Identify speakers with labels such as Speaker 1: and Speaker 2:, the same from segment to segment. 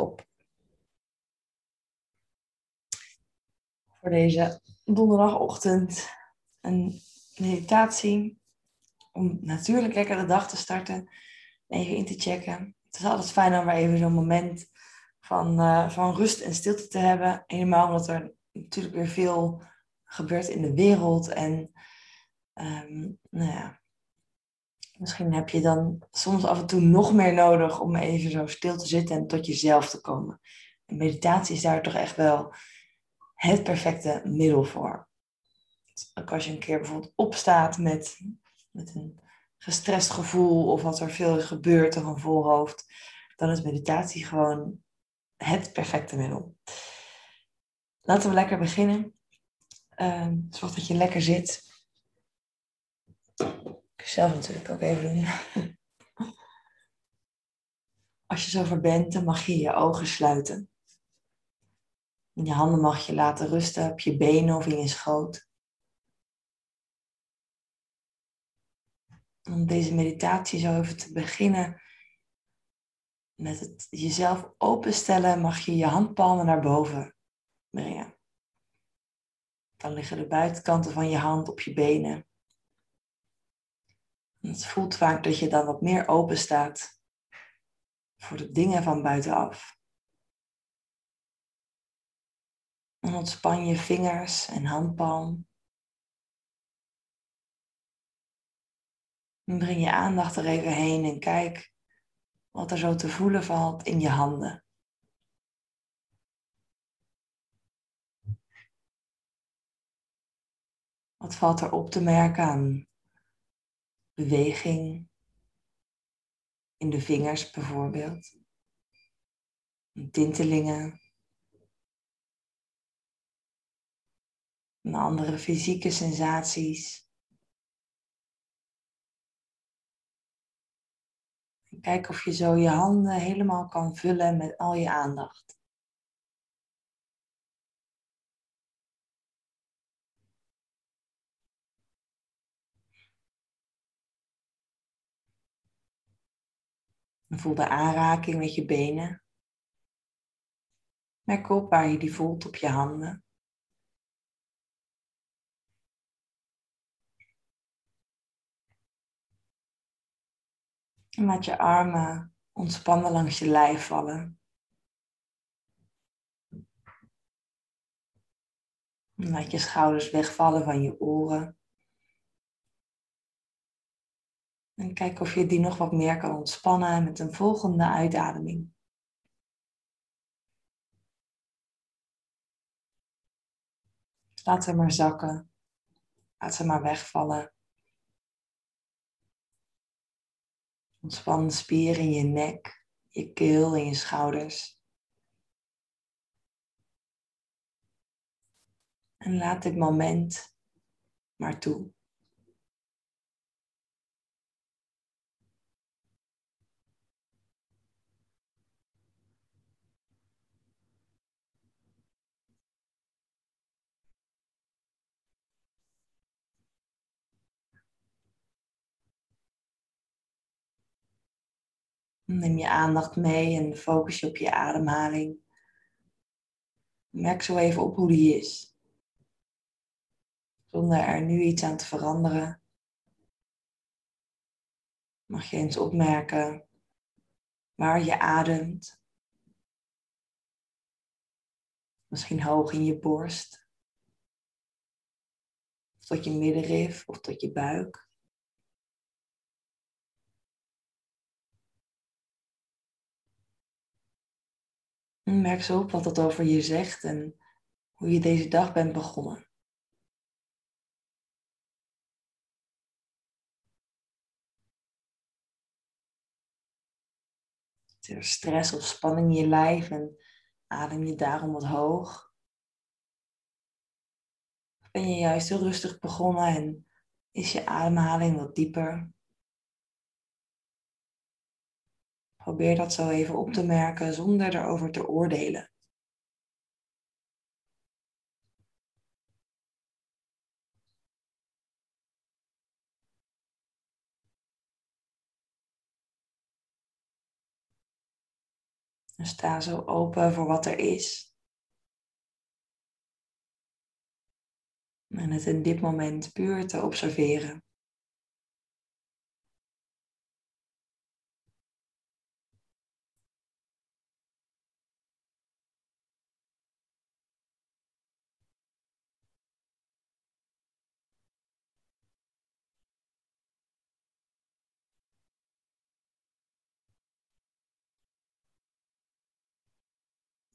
Speaker 1: op. Voor deze donderdagochtend een meditatie om natuurlijk lekker de dag te starten. Even in te checken. Het is altijd fijn om weer even zo'n moment van, uh, van rust en stilte te hebben. Helemaal omdat er natuurlijk weer veel gebeurt in de wereld. En um, nou ja, misschien heb je dan soms af en toe nog meer nodig om even zo stil te zitten en tot jezelf te komen. En meditatie is daar toch echt wel het perfecte middel voor. Ook als je een keer bijvoorbeeld opstaat met, met een gestrest gevoel of wat er veel is gebeurd of een vol hoofd, dan is meditatie gewoon het perfecte middel. Laten we lekker beginnen. Uh, zorg dat je lekker zit. Ik zelf natuurlijk ook even doen. Als je zover bent, dan mag je je ogen sluiten. Je handen mag je laten rusten op je benen of in je schoot. Om deze meditatie zo even te beginnen met het jezelf openstellen, mag je je handpalmen naar boven brengen. Dan liggen de buitenkanten van je hand op je benen. Het voelt vaak dat je dan wat meer open staat voor de dingen van buitenaf. En ontspan je vingers en handpalm. En breng je aandacht er even heen en kijk wat er zo te voelen valt in je handen. Wat valt er op te merken aan beweging in de vingers bijvoorbeeld? Tintelingen. En andere fysieke sensaties. En kijk of je zo je handen helemaal kan vullen met al je aandacht. Voel de aanraking met je benen. Merk op waar je die voelt op je handen. En laat je armen ontspannen langs je lijf vallen. En laat je schouders wegvallen van je oren. En kijk of je die nog wat meer kan ontspannen met een volgende uitademing. Laat ze maar zakken. Laat ze maar wegvallen. Ontspan de spieren in je nek, je keel en je schouders. En laat dit moment maar toe. Neem je aandacht mee en focus je op je ademhaling. Merk zo even op hoe die is. Zonder er nu iets aan te veranderen. Mag je eens opmerken waar je ademt. Misschien hoog in je borst. Of tot je middenrif of tot je buik. Merk zo op wat dat over je zegt en hoe je deze dag bent begonnen. Is er stress of spanning in je lijf en adem je daarom wat hoog? Ben je juist heel rustig begonnen en is je ademhaling wat dieper? Probeer dat zo even op te merken zonder erover te oordelen. En sta zo open voor wat er is. En het in dit moment puur te observeren.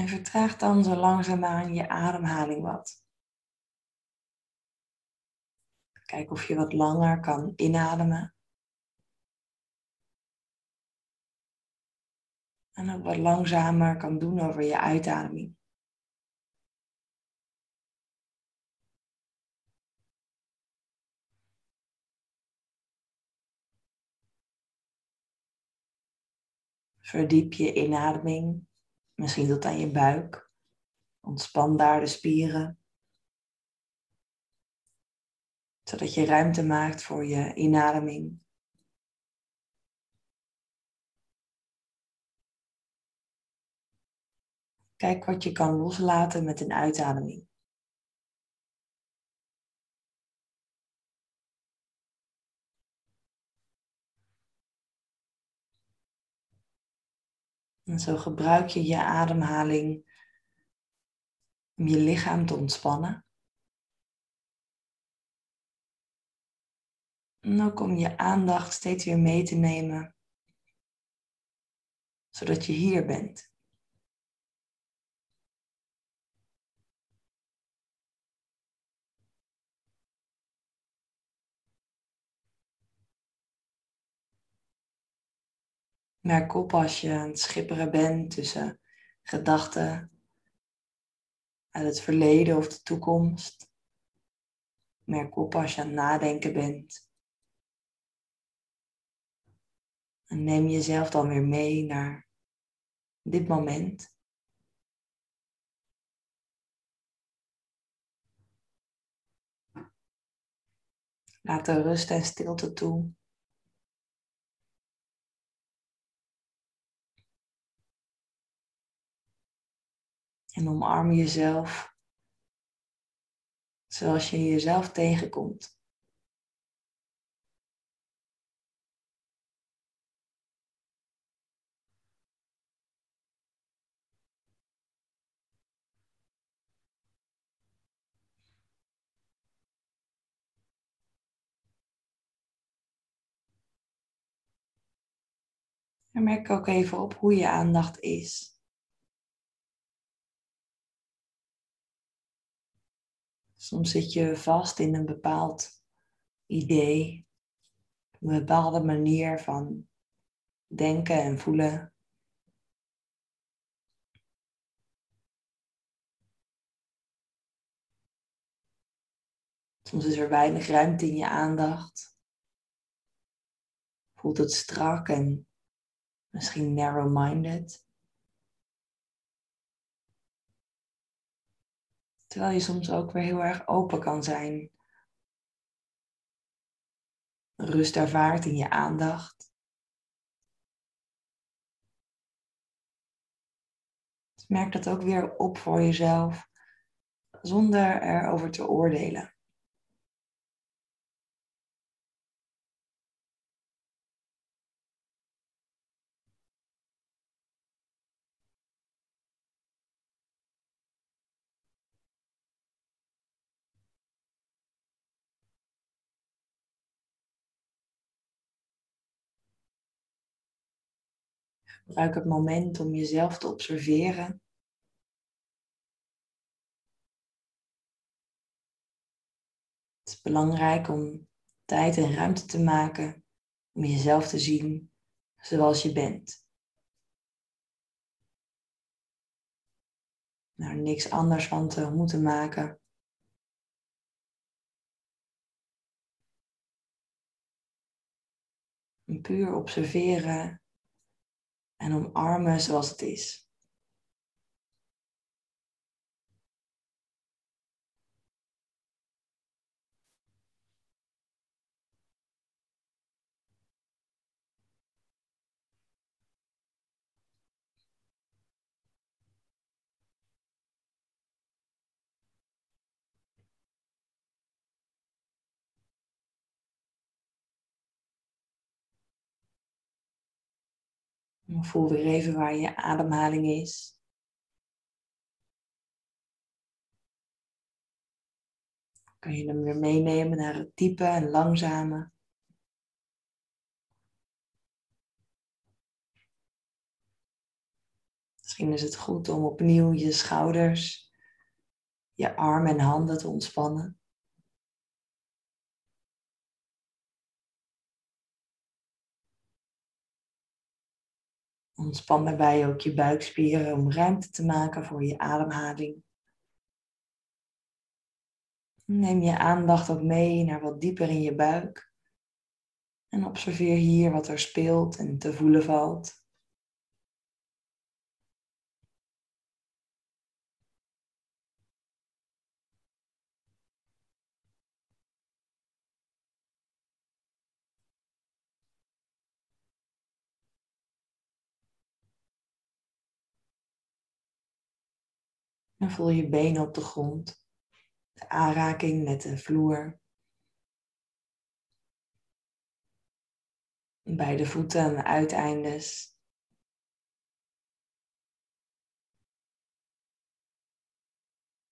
Speaker 1: En vertraag dan zo langzaamaan je ademhaling wat. Kijk of je wat langer kan inademen. En ook wat langzamer kan doen over je uitademing. Verdiep je inademing Misschien tot aan je buik. Ontspan daar de spieren. Zodat je ruimte maakt voor je inademing. Kijk wat je kan loslaten met een uitademing. En zo gebruik je je ademhaling om je lichaam te ontspannen. En ook om je aandacht steeds weer mee te nemen, zodat je hier bent. Merk op als je aan het schipperen bent tussen gedachten uit het verleden of de toekomst. Merk op als je aan het nadenken bent. En neem jezelf dan weer mee naar dit moment. Laat de rust en stilte toe. En omarm jezelf zoals je jezelf tegenkomt. En merk ook even op hoe je aandacht is. Soms zit je vast in een bepaald idee, een bepaalde manier van denken en voelen. Soms is er weinig ruimte in je aandacht. Voelt het strak en misschien narrow-minded. Terwijl je soms ook weer heel erg open kan zijn. Rust ervaart in je aandacht. Dus merk dat ook weer op voor jezelf, zonder erover te oordelen. Gebruik het moment om jezelf te observeren. Het is belangrijk om tijd en ruimte te maken om jezelf te zien zoals je bent. Nou, niks anders van te moeten maken. En puur observeren en omarmen zoals het is. Voel weer even waar je ademhaling is. Kun je hem weer meenemen naar het diepe en langzame. Misschien is het goed om opnieuw je schouders, je armen en handen te ontspannen. Ontspan daarbij ook je buikspieren om ruimte te maken voor je ademhaling. Neem je aandacht ook mee naar wat dieper in je buik. En observeer hier wat er speelt en te voelen valt. En voel je benen op de grond, de aanraking met de vloer. Beide voeten de uiteindes.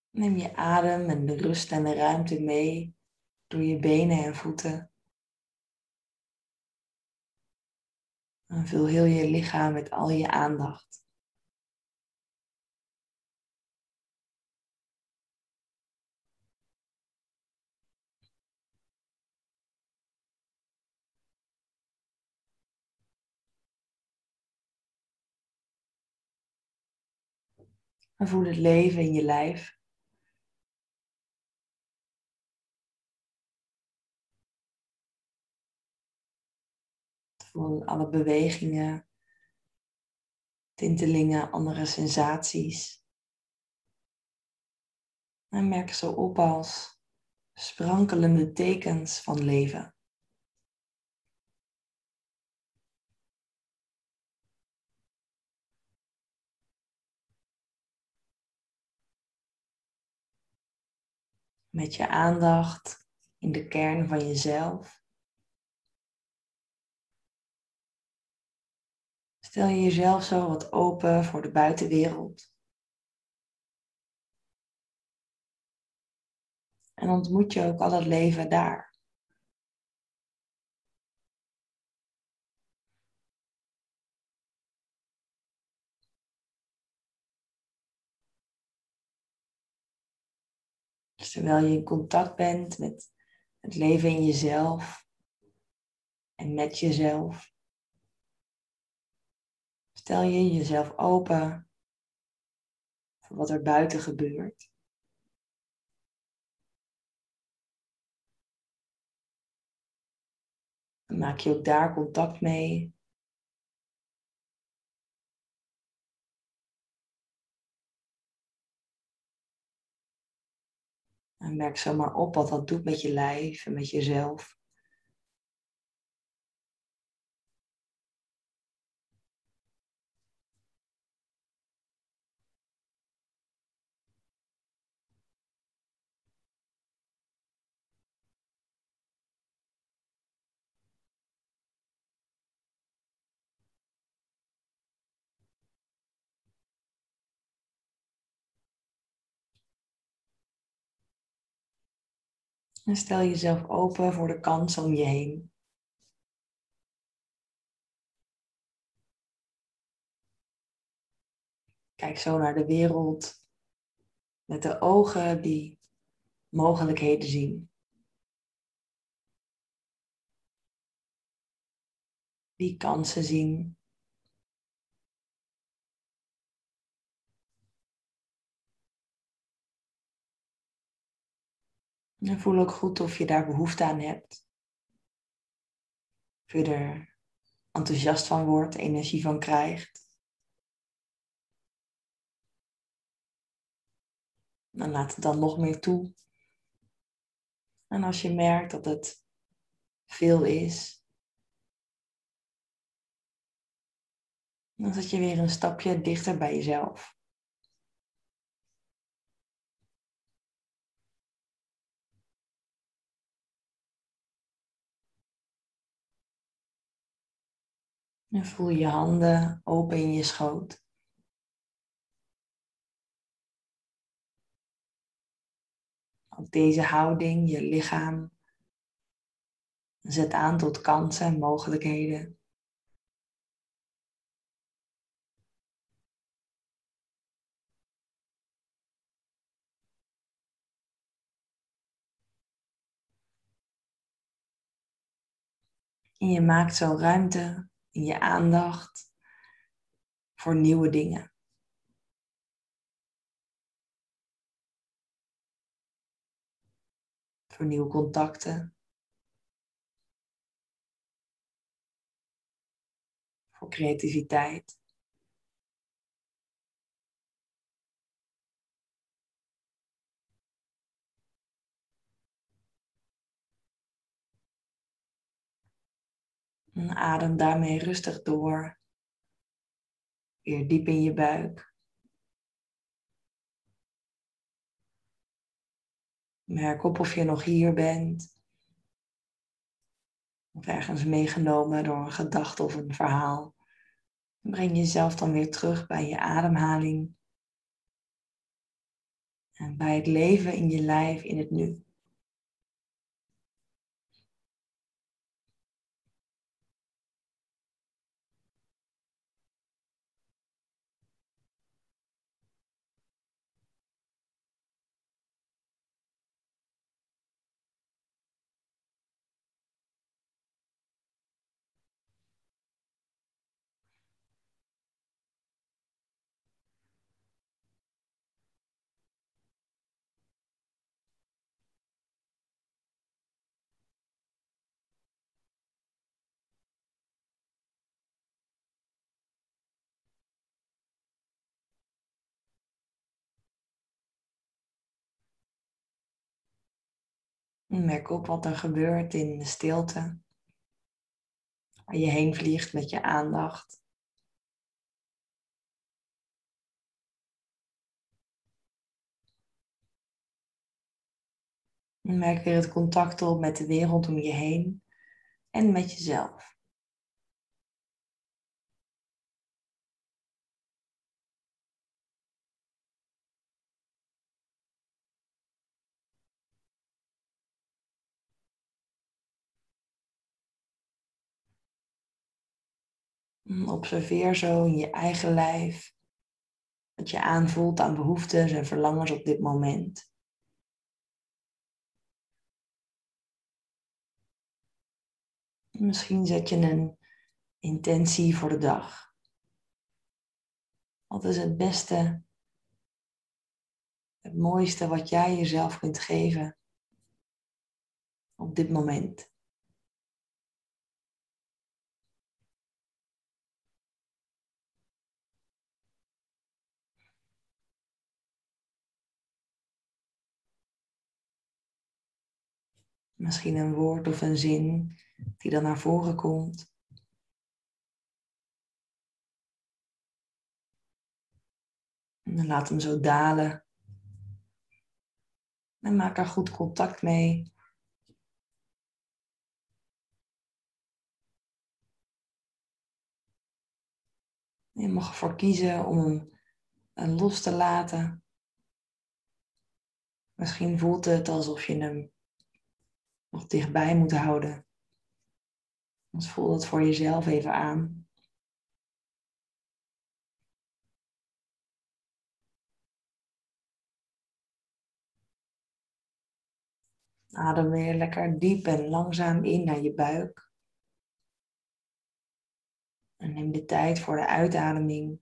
Speaker 1: Neem je adem en de rust en de ruimte mee door je benen en voeten. En vul heel je lichaam met al je aandacht. En voel het leven in je lijf. Voel alle bewegingen, tintelingen, andere sensaties. En merk ze op als sprankelende tekens van leven. Met je aandacht in de kern van jezelf. Stel je jezelf zo wat open voor de buitenwereld. En ontmoet je ook al het leven daar. Dus terwijl je in contact bent met het leven in jezelf en met jezelf, stel je jezelf open voor wat er buiten gebeurt. Maak je ook daar contact mee Merk zomaar op wat dat doet met je lijf en met jezelf. En stel jezelf open voor de kansen om je heen. Kijk zo naar de wereld met de ogen die mogelijkheden zien. Die kansen zien. En voel ook goed of je daar behoefte aan hebt. Of je er enthousiast van wordt, energie van krijgt. Dan laat het dan nog meer toe. En als je merkt dat het veel is, dan zet je weer een stapje dichter bij jezelf. En voel je handen open in je schoot. Ook deze houding, je lichaam, zet aan tot kansen en mogelijkheden. En je maakt zo ruimte in je aandacht voor nieuwe dingen. Voor nieuwe contacten. Voor creativiteit. En adem daarmee rustig door. Weer diep in je buik. Merk op of je nog hier bent. Of ergens meegenomen door een gedachte of een verhaal. Breng jezelf dan weer terug bij je ademhaling. En bij het leven in je lijf in het nu. Merk op wat er gebeurt in de stilte. Waar je heen vliegt met je aandacht. Merk weer het contact op met de wereld om je heen en met jezelf. Observeer zo in je eigen lijf wat je aanvoelt aan behoeftes en verlangens op dit moment. Misschien zet je een intentie voor de dag. Wat is het beste, het mooiste wat jij jezelf kunt geven op dit moment? Misschien een woord of een zin die dan naar voren komt. En dan laat hem zo dalen. En maak er goed contact mee. Je mag ervoor kiezen om hem los te laten. Misschien voelt het alsof je hem nog dichtbij moet houden. Dus voel dat voor jezelf even aan. Adem weer lekker diep en langzaam in naar je buik. En neem de tijd voor de uitademing.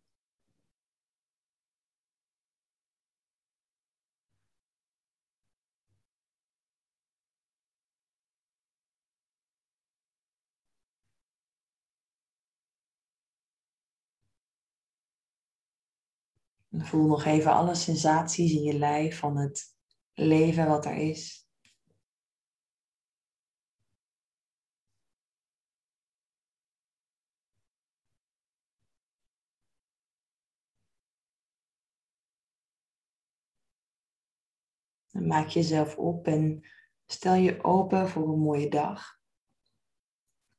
Speaker 1: Voel nog even alle sensaties in je lijf van het leven wat er is. maak jezelf op en stel je open voor een mooie dag.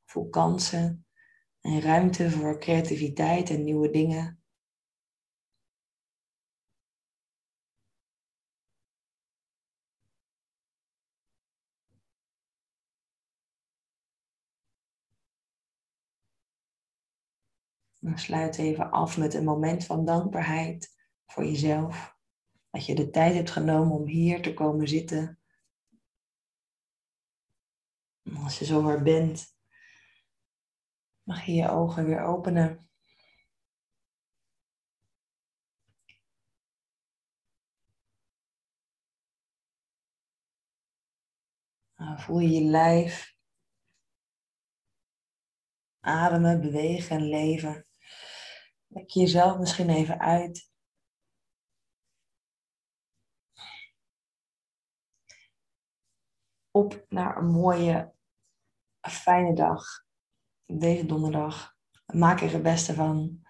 Speaker 1: Voel kansen En ruimte voor creativiteit en nieuwe dingen. Sluit even af met een moment van dankbaarheid voor jezelf. Dat je de tijd hebt genomen om hier te komen zitten. En als je zover bent, mag je je ogen weer openen. Nou, voel je je lijf ademen, bewegen en leven. Lek jezelf misschien even uit. Op naar een mooie, fijne dag. Deze donderdag. Maak er het beste van.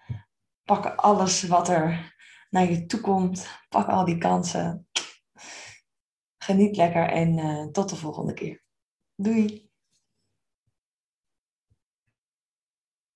Speaker 1: Pak alles wat er naar je toe komt. Pak al die kansen. Geniet lekker en uh, tot de volgende keer. Doei!